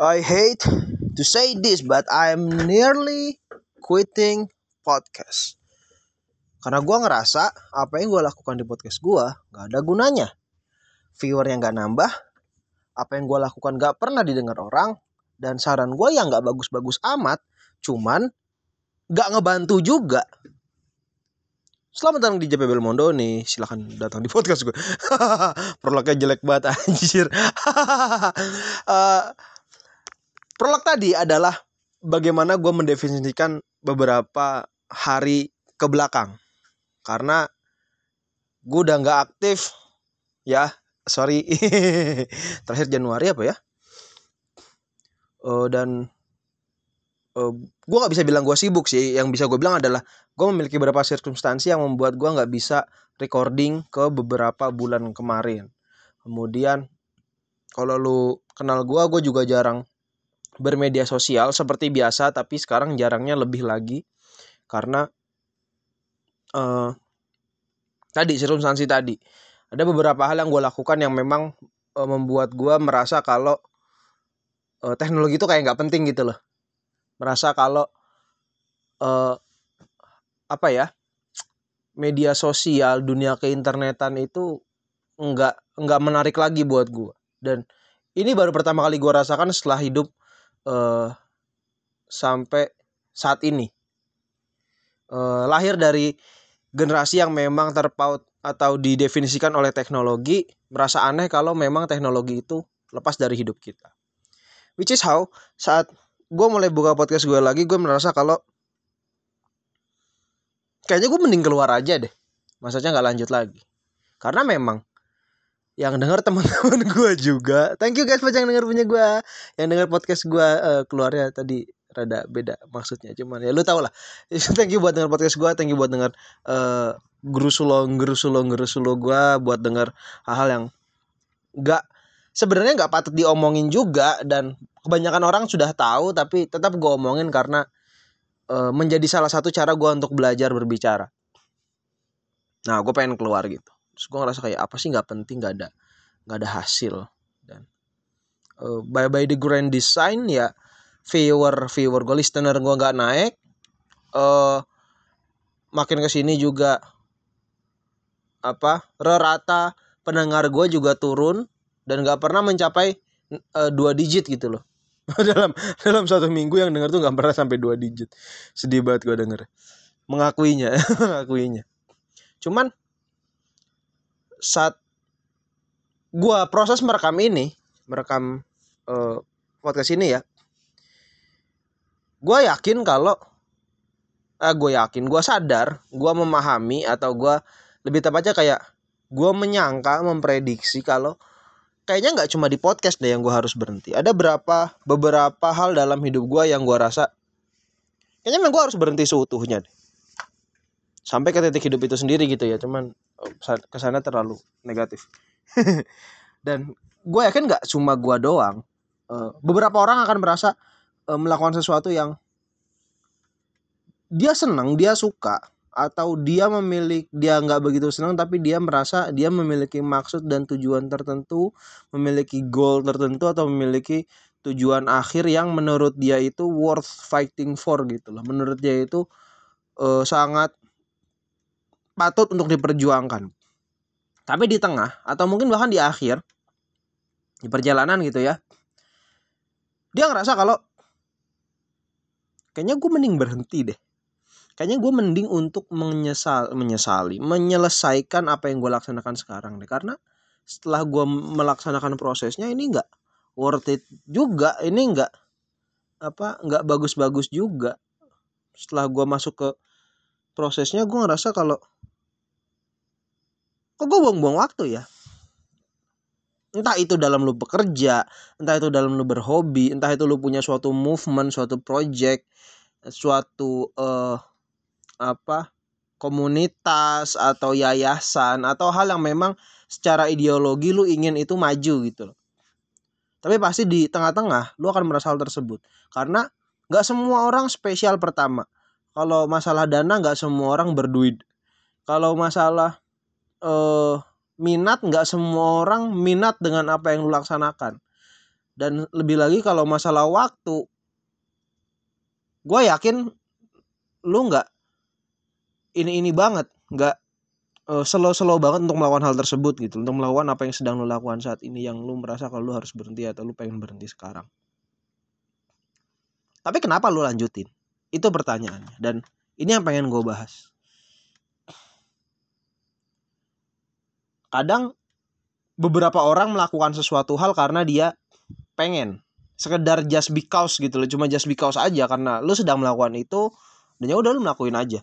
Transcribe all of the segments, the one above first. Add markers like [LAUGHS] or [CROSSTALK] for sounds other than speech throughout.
I hate to say this, but I'm nearly quitting podcast. Karena gue ngerasa apa yang gue lakukan di podcast gue gak ada gunanya. Viewer yang gak nambah, apa yang gue lakukan gak pernah didengar orang, dan saran gue yang gak bagus-bagus amat, cuman gak ngebantu juga. Selamat datang di JP Belmondo nih. Silahkan datang di podcast gue. [LAUGHS] Prolognya jelek banget anjir. uh, [LAUGHS] prolog tadi adalah bagaimana gue mendefinisikan beberapa hari ke belakang. Karena gue udah nggak aktif ya sorry [LAUGHS] terakhir Januari apa ya? Uh, dan uh, eh, gue nggak bisa bilang gue sibuk sih. Yang bisa gue bilang adalah gue memiliki beberapa circumstansi yang membuat gue nggak bisa recording ke beberapa bulan kemarin. Kemudian kalau lu kenal gue gue juga jarang bermedia sosial seperti biasa tapi sekarang jarangnya lebih lagi karena uh, tadi circumstansi tadi. Ada beberapa hal yang gue lakukan yang memang uh, membuat gue merasa kalau uh, teknologi itu kayak nggak penting gitu loh. Merasa kalau uh, apa ya media sosial dunia keinternetan itu nggak nggak menarik lagi buat gue dan ini baru pertama kali gue rasakan setelah hidup uh, sampai saat ini. Uh, lahir dari generasi yang memang terpaut atau didefinisikan oleh teknologi merasa aneh kalau memang teknologi itu lepas dari hidup kita. Which is how saat gue mulai buka podcast gue lagi gue merasa kalau kayaknya gue mending keluar aja deh. Maksudnya nggak lanjut lagi. Karena memang yang denger teman-teman [LAUGHS] gue juga. Thank you guys buat yang denger punya gue, yang denger podcast gue uh, keluarnya tadi rada beda maksudnya. Cuman ya lu tau lah. [LAUGHS] Thank you buat denger podcast gue thank you buat denger uh, gerusulo gerusulo gerusulo gue buat denger hal-hal yang nggak sebenarnya nggak patut diomongin juga. Dan kebanyakan orang sudah tahu tapi tetap gue omongin karena uh, menjadi salah satu cara gue untuk belajar berbicara. Nah gue pengen keluar gitu terus gue ngerasa kayak apa sih nggak penting nggak ada nggak ada hasil. Dan uh, by by the grand design ya viewer viewer gue listener gue nggak naik uh, makin ke sini juga apa rata pendengar gue juga turun dan nggak pernah mencapai uh, dua digit gitu loh. [LAUGHS] Dalam dalam satu minggu yang dengar tuh nggak pernah sampai dua digit. Sedih banget gue denger. Mengakuinya [LAUGHS] mengakuinya. Cuman saat gua proses merekam ini, merekam uh, podcast ini ya, gua yakin kalau eh, gue yakin, gue sadar, gue memahami atau gue lebih tepatnya kayak gue menyangka, memprediksi kalau kayaknya nggak cuma di podcast deh yang gue harus berhenti. Ada berapa beberapa hal dalam hidup gue yang gue rasa kayaknya memang gue harus berhenti seutuhnya deh. Sampai ke titik hidup itu sendiri gitu ya, cuman ke sana terlalu negatif. [LAUGHS] Dan gue yakin nggak cuma gue doang uh, beberapa orang akan merasa uh, melakukan sesuatu yang dia senang dia suka atau dia memiliki dia nggak begitu senang tapi dia merasa dia memiliki maksud dan tujuan tertentu memiliki goal tertentu atau memiliki tujuan akhir yang menurut dia itu worth fighting for gitu loh. Menurut dia itu uh, sangat patut untuk diperjuangkan. Tapi di tengah atau mungkin bahkan di akhir di perjalanan gitu ya. Dia ngerasa kalau kayaknya gue mending berhenti deh. Kayaknya gue mending untuk menyesal, menyesali, menyelesaikan apa yang gue laksanakan sekarang deh. Karena setelah gue melaksanakan prosesnya ini nggak worth it juga. Ini nggak apa nggak bagus-bagus juga. Setelah gue masuk ke prosesnya gue ngerasa kalau kok gue buang-buang waktu ya? Entah itu dalam lu bekerja entah itu dalam lu berhobi entah itu lu punya suatu movement suatu project suatu uh, apa komunitas atau yayasan atau hal yang memang secara ideologi lu ingin itu maju gitu loh. Tapi pasti di tengah-tengah lu akan merasa hal tersebut. Karena nggak semua orang spesial pertama. Kalau masalah dana nggak semua orang berduit. Kalau masalah uh, minat nggak semua orang minat dengan apa yang lu laksanakan. Dan lebih lagi kalau masalah waktu gue yakin lu nggak ini ini banget nggak uh, slow-slow banget untuk melakukan hal tersebut gitu untuk melakukan apa yang sedang lu lakukan saat ini yang lu merasa kalau lu harus berhenti atau lu pengen berhenti sekarang. Tapi kenapa lu lanjutin? Itu pertanyaannya. Dan ini yang pengen gue bahas kadang beberapa orang melakukan sesuatu hal karena dia pengen. Sekedar just because gitu loh cuma just because aja karena lu sedang melakukan itu dan ya udah lu melakuin aja.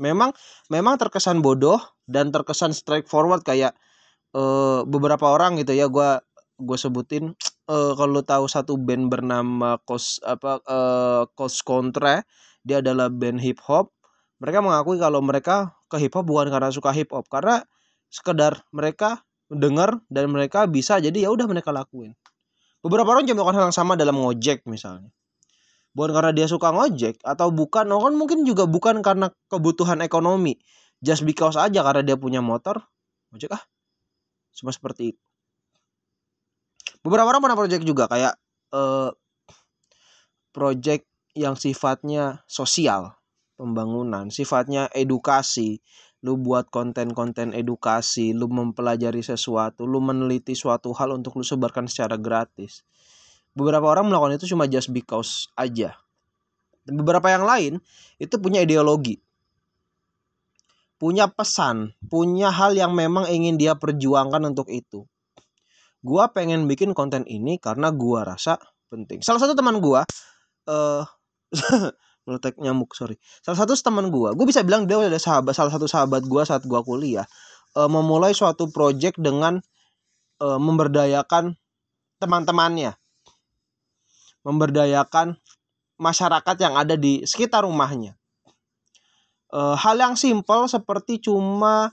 Memang memang terkesan bodoh dan terkesan straightforward kayak uh, beberapa orang gitu ya gue gue sebutin uh, kalau tahu satu band bernama Kos apa uh, Kontra dia adalah band hip hop. Mereka mengakui kalau mereka ke hip hop bukan karena suka hip hop karena sekedar mereka dengar dan mereka bisa jadi ya udah mereka lakuin. Beberapa orang juga melakukan hal yang sama dalam ngojek misalnya. Bukan karena dia suka ngojek atau bukan kan mungkin juga bukan karena kebutuhan ekonomi. Just because aja karena dia punya motor ngojek ah cuma seperti itu. Beberapa orang pernah project juga kayak uh, project yang sifatnya sosial pembangunan sifatnya edukasi lu buat konten-konten edukasi, lu mempelajari sesuatu, lu meneliti suatu hal untuk lu sebarkan secara gratis. Beberapa orang melakukan itu cuma just because aja. Beberapa yang lain itu punya ideologi. Punya pesan, punya hal yang memang ingin dia perjuangkan untuk itu. Gua pengen bikin konten ini karena gua rasa penting. Salah satu teman gua eh uh, [LAUGHS] meletek nyamuk sorry. Salah satu teman gue gue bisa bilang dia ada sahabat salah satu sahabat gue saat gue kuliah uh, memulai suatu project dengan uh, memberdayakan teman-temannya. Memberdayakan masyarakat yang ada di sekitar rumahnya. Uh, hal yang simpel seperti cuma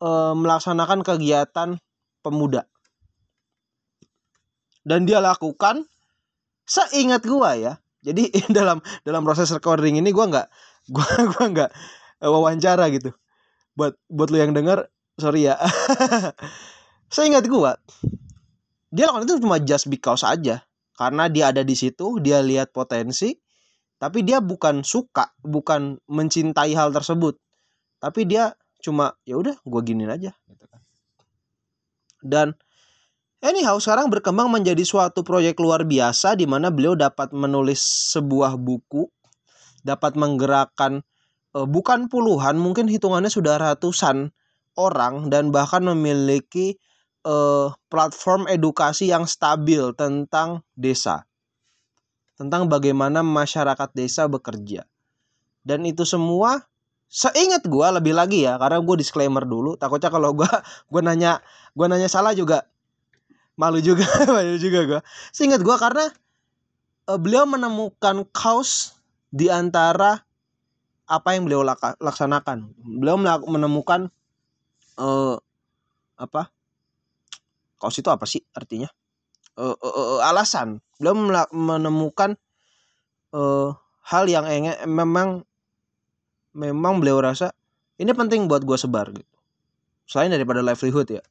uh, melaksanakan kegiatan pemuda. Dan dia lakukan seingat gua ya jadi [LAUGHS] dalam dalam proses recording ini gue nggak gue gua nggak [LAUGHS] wawancara gitu. Buat buat lu yang dengar sorry ya. [LAUGHS] Saya ingat gue dia lakukan itu cuma just because aja. Karena dia ada di situ dia lihat potensi tapi dia bukan suka bukan mencintai hal tersebut. Tapi dia cuma ya udah gue giniin aja. Gitu kan. Dan Anyhow, sekarang berkembang menjadi suatu proyek luar biasa di mana beliau dapat menulis sebuah buku, dapat menggerakkan uh, bukan puluhan, mungkin hitungannya sudah ratusan orang dan bahkan memiliki uh, platform edukasi yang stabil tentang desa. Tentang bagaimana masyarakat desa bekerja. Dan itu semua seingat gue lebih lagi ya karena gue disclaimer dulu takutnya kalau gue [LAUGHS] gue nanya gue nanya salah juga malu juga [LAUGHS] malu juga gue seingat gue karena uh, beliau menemukan kaos di antara apa yang beliau laka, laksanakan. Beliau menemukan uh, apa? Kaos itu apa sih artinya? Uh, uh, uh, alasan. Beliau menemukan uh, hal yang ingin memang memang beliau rasa ini penting buat gue sebar gitu. Selain daripada livelihood ya.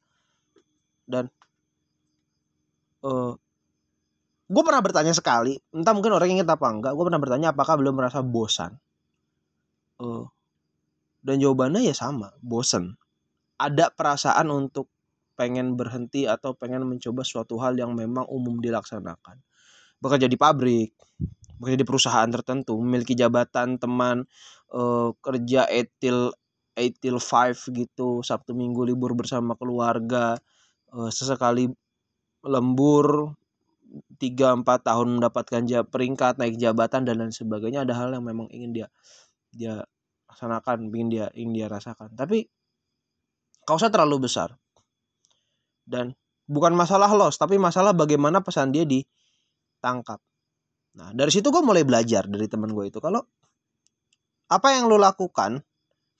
Dan uh, eh, gue pernah bertanya sekali entah mungkin orang inget apa enggak gue pernah bertanya apakah belum merasa bosan? Uh, dan jawabannya ya sama bosan ada perasaan untuk pengen berhenti atau pengen mencoba suatu hal yang memang umum dilaksanakan. Bekerja di pabrik bekerja di perusahaan tertentu memiliki jabatan teman uh, kerja etil etil five gitu sabtu minggu libur bersama keluarga sesekali lembur tiga empat tahun mendapatkan peringkat naik jabatan dan lain sebagainya ada hal yang memang ingin dia dia laksanakan ingin dia ingin dia rasakan. Tapi kaosnya terlalu besar. Dan bukan masalah loss tapi masalah bagaimana pesan dia ditangkap. Nah dari situ gue mulai belajar dari teman gue itu. Kalau apa yang lo lakukan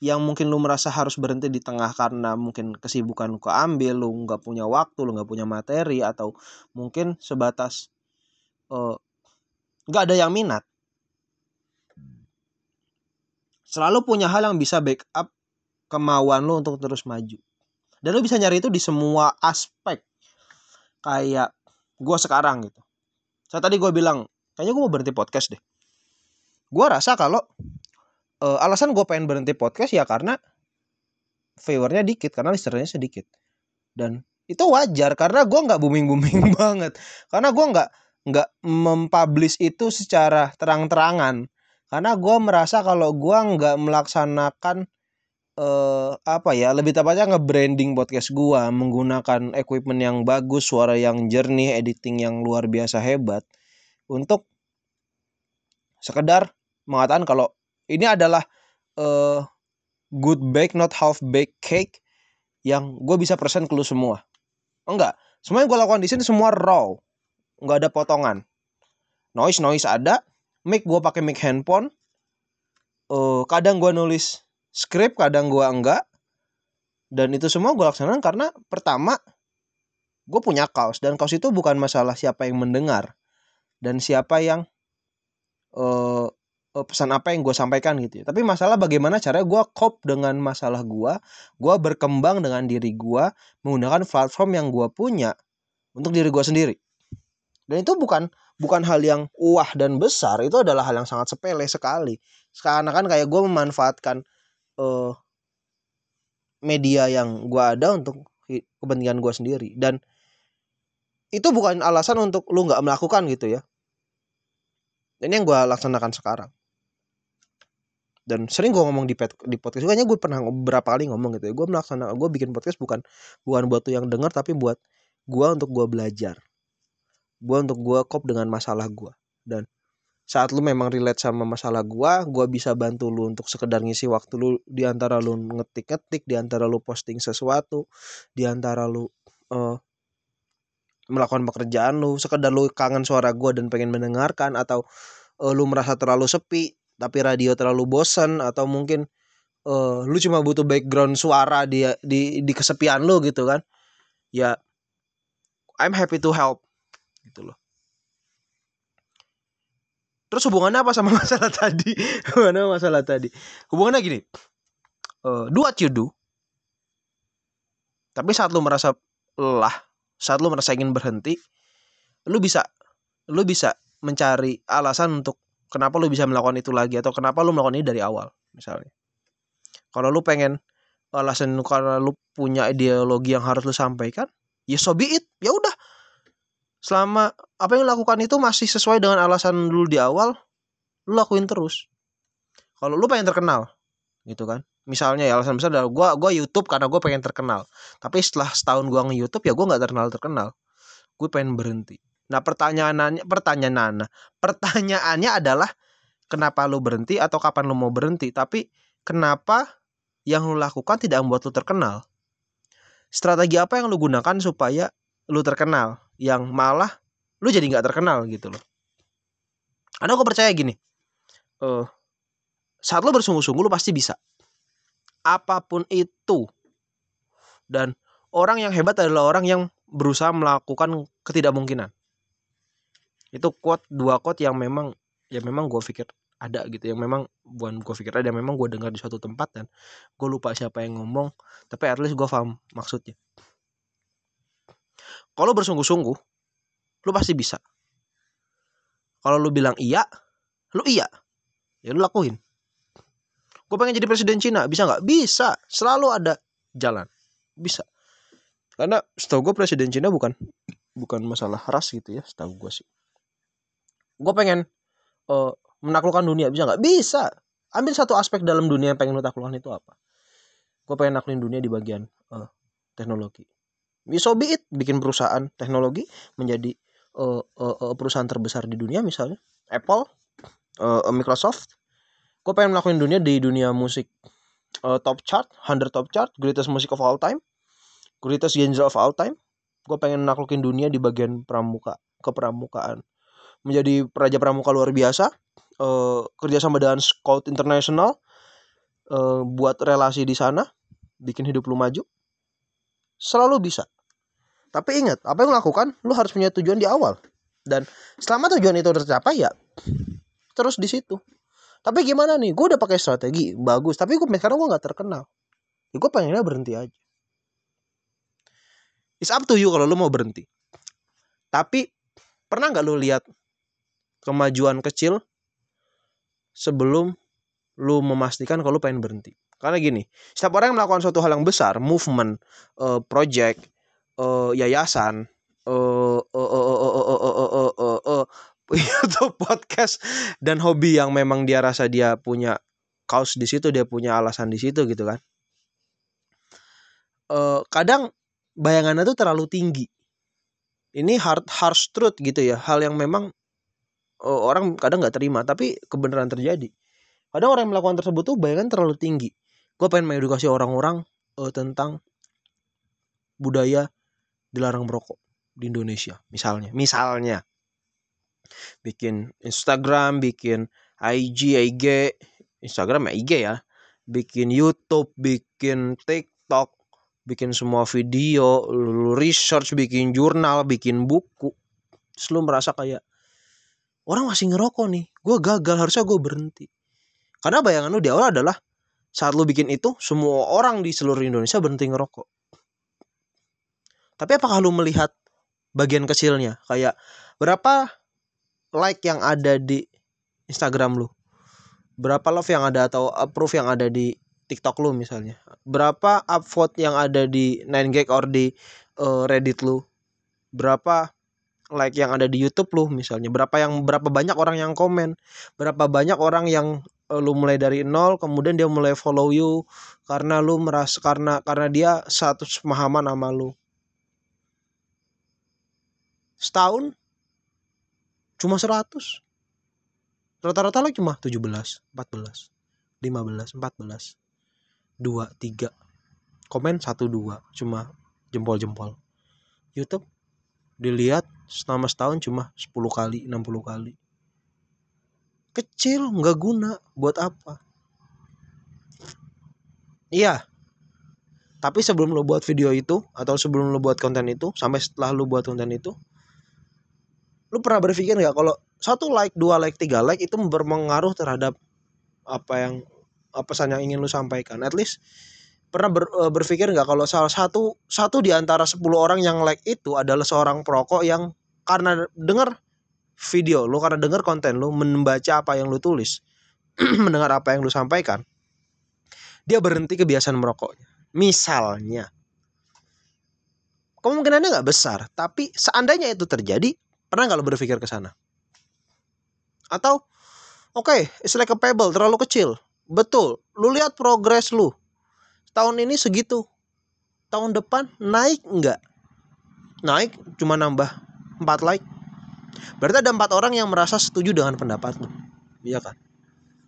yang mungkin lu merasa harus berhenti di tengah karena mungkin kesibukan lu keambil, lu nggak punya waktu, lu nggak punya materi atau mungkin sebatas uh, nggak ada yang minat. Selalu punya hal yang bisa backup kemauan lu untuk terus maju. Dan lu bisa nyari itu di semua aspek. Kayak gue sekarang gitu. saya tadi gue bilang kayaknya gue mau berhenti podcast deh gue rasa kalau uh, alasan gue pengen berhenti podcast ya karena viewernya dikit karena listenernya sedikit. Dan itu wajar karena gue nggak booming booming [LAUGHS] banget. Karena gue nggak nggak mempublish itu secara terang-terangan. Karena gue merasa kalau gue nggak melaksanakan uh, apa ya lebih tepatnya nge-branding podcast gue menggunakan equipment yang bagus suara yang jernih editing yang luar biasa hebat untuk sekedar mengatakan kalau ini adalah uh, good bake not half baked cake yang gue bisa present ke lu semua. Enggak. Semua yang gue lakukan di sini semua raw. Nggak ada potongan. Noise noise ada. Mic gue pakai mic handphone. Uh, kadang gue nulis script kadang gue enggak. Dan itu semua gue laksanakan karena pertama gue punya kaos. Dan kaos itu bukan masalah siapa yang mendengar. Dan siapa yang uh, pesan apa yang gue sampaikan gitu ya. Tapi masalah bagaimana cara gue cope dengan masalah gue, gue berkembang dengan diri gue menggunakan platform yang gue punya untuk diri gue sendiri. Dan itu bukan bukan hal yang wah dan besar itu adalah hal yang sangat sepele sekali sekarang kan kayak gue memanfaatkan uh, media yang gue ada untuk kepentingan gue sendiri dan itu bukan alasan untuk lu nggak melakukan gitu ya ini yang gue laksanakan sekarang dan sering gue ngomong di, di podcast kayaknya gue pernah beberapa kali ngomong gitu ya. Gue melaksanakan gue bikin podcast bukan bukan buat tuh yang dengar tapi buat gue untuk gue belajar. Gue untuk gue kop dengan masalah gue dan saat lu memang relate sama masalah gue gue bisa bantu lu untuk sekedar ngisi waktu lu di antara lu ngetik-ngetik di antara lu posting sesuatu di antara lu uh, melakukan pekerjaan lu sekedar lu kangen suara gue dan pengen mendengarkan atau uh, lu merasa terlalu sepi tapi radio terlalu bosan atau mungkin uh, lu cuma butuh background suara di di di kesepian lu gitu kan ya I'm happy to help gitu loh. Terus hubungannya apa sama [LAUGHS] masalah tadi? Mana masalah tadi. Hubungannya gini uh, do what you do tapi saat lu merasa lelah saat lu merasa ingin berhenti lu bisa lu bisa mencari alasan untuk kenapa lu bisa melakukan itu lagi atau kenapa lu melakukan ini dari awal misalnya. Kalau lu pengen alasan karena lu punya ideologi yang harus lu sampaikan ya so be it ya udah. Selama apa yang lakukan itu masih sesuai dengan alasan dulu di awal lu lakuin terus. Kalau lu pengen terkenal gitu kan. Misalnya ya alasan besar adalah gua gua YouTube karena gue pengen terkenal. Tapi setelah setahun gua nge YouTube ya gue nggak terkenal terkenal gue pengen berhenti nah pertanyaannya pertanyaannya pertanyaannya adalah kenapa lu berhenti atau kapan lu mau berhenti tapi kenapa yang lu lakukan tidak membuat lu terkenal strategi apa yang lu gunakan supaya lu terkenal yang malah lu jadi nggak terkenal gitu loh. Karena aku percaya gini, uh, saat lu bersungguh-sungguh lu pasti bisa. Apa pun itu. Dan orang yang hebat adalah orang yang berusaha melakukan ketidakmungkinan. Itu quote dua quote yang memang ya memang gue pikir ada gitu yang memang bukan gue pikir ada memang gue dengar di suatu tempat dan gue lupa siapa yang ngomong tapi at least gue paham maksudnya kalau bersungguh-sungguh, lu pasti bisa. Kalau lu bilang iya, lu iya. Ya lu lakuin. Gue pengen jadi presiden Cina, bisa nggak? Bisa. Selalu ada jalan. Bisa. Karena setahu gue presiden Cina bukan bukan masalah ras gitu ya, setahu gue sih. Gue pengen uh, menaklukkan dunia, bisa nggak? Bisa. Ambil satu aspek dalam dunia yang pengen lu taklukkan itu apa? Gue pengen naklukin dunia di bagian uh, teknologi so be it bikin perusahaan teknologi menjadi uh, uh, perusahaan terbesar di dunia misalnya Apple uh, Microsoft gue pengen melakukan dunia di dunia musik uh, top chart 100 top chart greatest music of all time greatest genre of all time gue pengen naklukin dunia di bagian pramuka kepramukaan menjadi praja pramuka luar biasa uh, kerjasama dengan Scout International uh, buat relasi di sana bikin hidup lu maju selalu bisa tapi ingat, apa yang lo lakukan, lo harus punya tujuan di awal. Dan selama tujuan itu tercapai ya terus di situ. Tapi gimana nih? Gue udah pakai strategi bagus, tapi gue sekarang gue nggak terkenal. Ya gue pengennya berhenti aja. It's up to you kalau lo mau berhenti. Tapi pernah nggak lo lihat kemajuan kecil sebelum lu memastikan kalau lu pengen berhenti. Karena gini, setiap orang yang melakukan suatu hal yang besar, movement, uh, project, uh, yayasan, uh, uh, uh, uh, uh, uh, uh, uh, uh, uh, itu podcast dan hobi yang memang dia rasa dia punya kaos di situ, dia punya alasan di situ gitu kan. Uh, kadang bayangannya tuh terlalu tinggi. Ini hard harsh truth gitu ya, hal yang memang uh, orang kadang nggak terima, tapi kebenaran terjadi. Kadang orang yang melakukan tersebut tuh bayangan terlalu tinggi. Gue pengen mengedukasi orang-orang uh, tentang budaya dilarang merokok di Indonesia misalnya. Misalnya bikin Instagram bikin IG IG Instagram ya IG ya. Bikin YouTube bikin TikTok bikin semua video lu research bikin jurnal bikin buku. Selalu merasa kayak orang masih ngerokok nih. Gue gagal harusnya gue berhenti. Karena bayangan lu di awal adalah saat lu bikin itu semua orang di seluruh Indonesia berhenti ngerokok. Tapi apakah lu melihat bagian kecilnya? Kayak berapa like yang ada di Instagram lu? Berapa love yang ada atau approve yang ada di TikTok lu misalnya? Berapa upvote yang ada di 9gag or di uh, Reddit lu? Berapa like yang ada di YouTube lu misalnya. Berapa yang berapa banyak orang yang komen? Berapa banyak orang yang Eh, lu mulai dari nol kemudian dia mulai follow you karena lu merasa karena karena dia satu pemahaman sama lu. Setahun? Cuma 100 rata-rata like cuma 17 14 15 14 2 3 komen 1 2 cuma jempol-jempol. YouTube dilihat selama setahun cuma 10 kali 60 kali. Kecil nggak guna. Buat apa? Iya. Tapi sebelum lo buat video itu atau sebelum lo buat konten itu sampai setelah lo buat konten itu lo pernah berpikir nggak kalau satu like dua like tiga like itu berpengaruh terhadap apa yang apa pesan yang ingin lo sampaikan? At least pernah ber, e, berpikir nggak kalau salah satu satu di antara 10 orang yang like itu adalah seorang perokok yang karena dengar video lu karena dengar konten lu membaca apa yang lu tulis [CLEARS THROAT] mendengar apa yang lu sampaikan dia berhenti kebiasaan merokoknya. Misalnya kemungkinannya nggak besar tapi seandainya itu terjadi pernah nggak lu berpikir ke sana? Atau oke okay, it's like a terlalu kecil. Betul lu lihat progres lu tahun ini segitu tahun depan naik nggak naik cuma nambah 4 like Berarti ada empat orang yang merasa setuju dengan pendapat lu. Iya kan?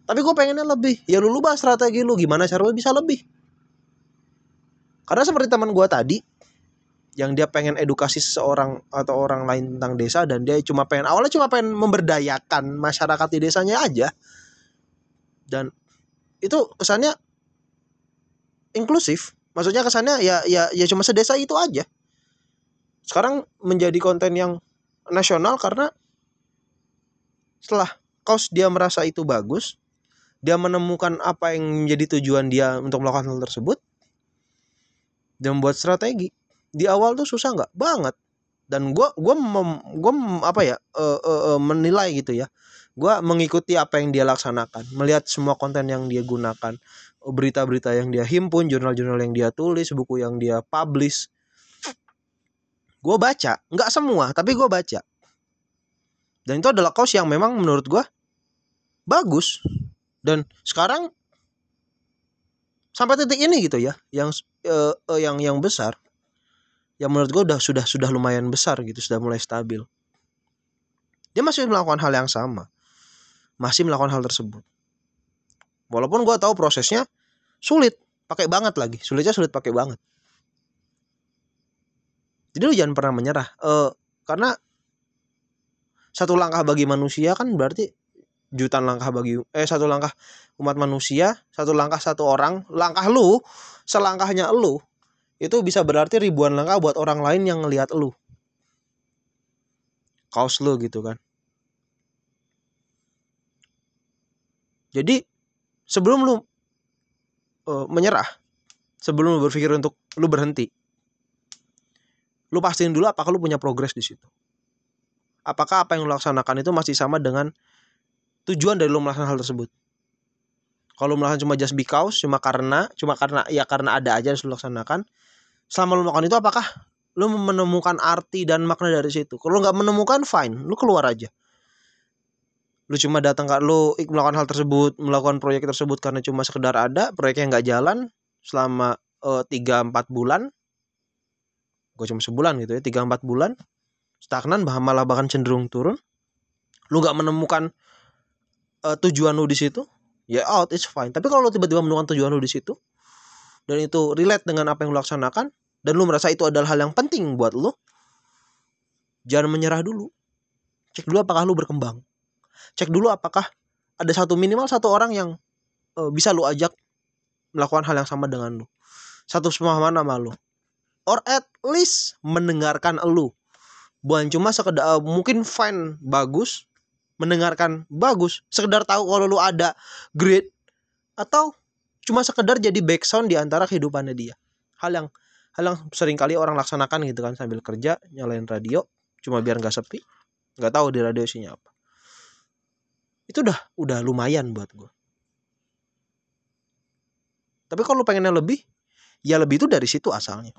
Tapi gue pengennya lebih. Ya lu lupa strategi lu. Gimana cara lu bisa lebih? Karena seperti teman gue tadi. Yang dia pengen edukasi seseorang atau orang lain tentang desa. Dan dia cuma pengen. Awalnya cuma pengen memberdayakan masyarakat di desanya aja. Dan itu kesannya inklusif. Maksudnya kesannya ya ya ya cuma sedesa itu aja. Sekarang menjadi konten yang nasional karena setelah kaos dia merasa itu bagus, dia menemukan apa yang menjadi tujuan dia untuk melakukan hal tersebut, dia membuat strategi. Di awal tuh susah nggak? Banget. Dan gue gua gua apa ya uh, uh, uh, menilai gitu ya. Gue mengikuti apa yang dia laksanakan, melihat semua konten yang dia gunakan, berita-berita yang dia himpun, jurnal-jurnal yang dia tulis, buku yang dia publish, gue baca. Nggak semua tapi gue baca. Dan itu adalah kaos yang memang menurut gue bagus. Dan sekarang sampai titik ini gitu ya yang uh, yang yang besar yang menurut gue udah sudah sudah lumayan besar gitu sudah mulai stabil. Dia masih melakukan hal yang sama. Masih melakukan hal tersebut walaupun gue tahu prosesnya sulit pakai banget lagi. Sulitnya sulit pakai banget. Jadi lu jangan pernah menyerah. Uh, karena satu langkah bagi manusia kan berarti jutaan langkah bagi eh satu langkah umat manusia satu langkah satu orang langkah lu selangkahnya lu itu bisa berarti ribuan langkah buat orang lain yang ngelihat lu. Kaos lu gitu kan. Jadi sebelum lu uh, menyerah sebelum lu berpikir untuk lu berhenti lu pastiin dulu apakah lu punya progres di situ. Apakah apa yang lu laksanakan itu masih sama dengan tujuan dari lu melaksanakan hal tersebut? Kalau melakukan cuma just because cuma karena cuma karena ya karena ada aja harus lu laksanakan selama lu melakukan itu apakah lu menemukan arti dan makna dari situ? Kalau nggak menemukan fine lu keluar aja lu cuma datang ke lu melakukan hal tersebut melakukan proyek tersebut karena cuma sekedar ada proyeknya nggak jalan selama eh, tiga empat bulan. Gue cuma sebulan gitu ya tiga empat bulan. Stagnan malah bahkan cenderung turun. Lu nggak menemukan eh, tujuan lu di situ ya out it's fine. Tapi kalau lu tiba-tiba menemukan tujuan lu di situ dan itu relate dengan apa yang lu laksanakan dan lu merasa itu adalah hal yang penting buat lu jangan menyerah dulu. Cek dulu apakah lu berkembang cek dulu apakah ada satu minimal satu orang yang eh, bisa lu ajak melakukan hal yang sama dengan lu. Satu pemahaman sama lu. Or at least mendengarkan lu. Bukan cuma sekedar eh, mungkin fine bagus. Mendengarkan bagus. Sekedar tahu kalau lu ada great atau cuma sekedar jadi background di antara kehidupannya dia. Hal yang hal yang sering kali orang laksanakan gitu kan sambil kerja nyalain radio cuma biar nggak sepi. Nggak tahu di radio isinya apa itu udah udah lumayan buat gue tapi kalau lu pengennya lebih ya lebih itu dari situ asalnya.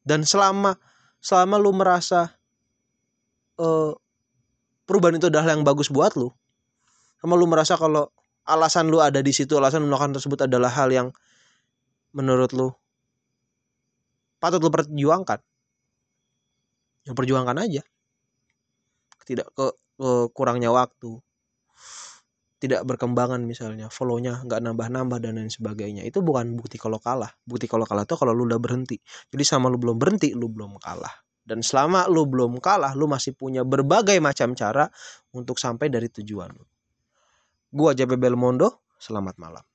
Dan selama selama lu merasa eh perubahan itu adalah yang bagus buat lu sama lu merasa kalau alasan lu ada di situ alasan melakukan tersebut adalah hal yang menurut lu patut lu perjuangkan ya perjuangkan aja. Tidak ke, ke kurangnya waktu tidak berkembangan misalnya follownya nggak nambah-nambah dan lain sebagainya. Itu bukan bukti kalau kalah. Bukti kalau kalah itu kalau lu udah berhenti. Jadi sama lu belum berhenti lu belum kalah. Dan selama lu belum kalah lu masih punya berbagai macam cara untuk sampai dari tujuan lu. Gua JP Belmondo selamat malam